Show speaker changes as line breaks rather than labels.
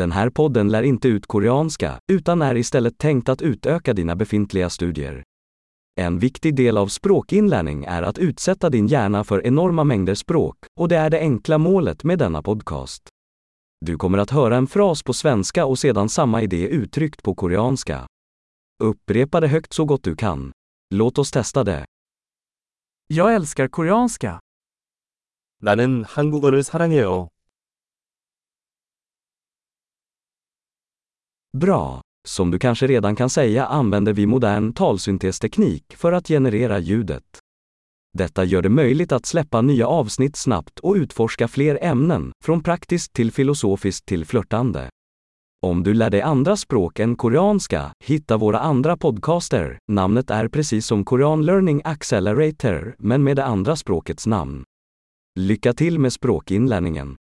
Den här podden lär inte ut koreanska, utan är istället tänkt att utöka dina befintliga studier. En viktig del av språkinlärning är att utsätta din hjärna för enorma mängder språk, och det är det enkla målet med denna podcast. Du kommer att höra en fras på svenska och sedan samma idé uttryckt på koreanska. Upprepa det högt så gott du kan. Låt oss testa det.
Jag älskar koreanska.
나는 한국어를 사랑해요.
Bra! Som du kanske redan kan säga använder vi modern talsyntesteknik för att generera ljudet. Detta gör det möjligt att släppa nya avsnitt snabbt och utforska fler ämnen, från praktiskt till filosofiskt till flörtande. Om du lär dig andra språk än koreanska, hitta våra andra podcaster. Namnet är precis som Korean Learning Accelerator, men med det andra språkets namn. Lycka till med språkinlärningen!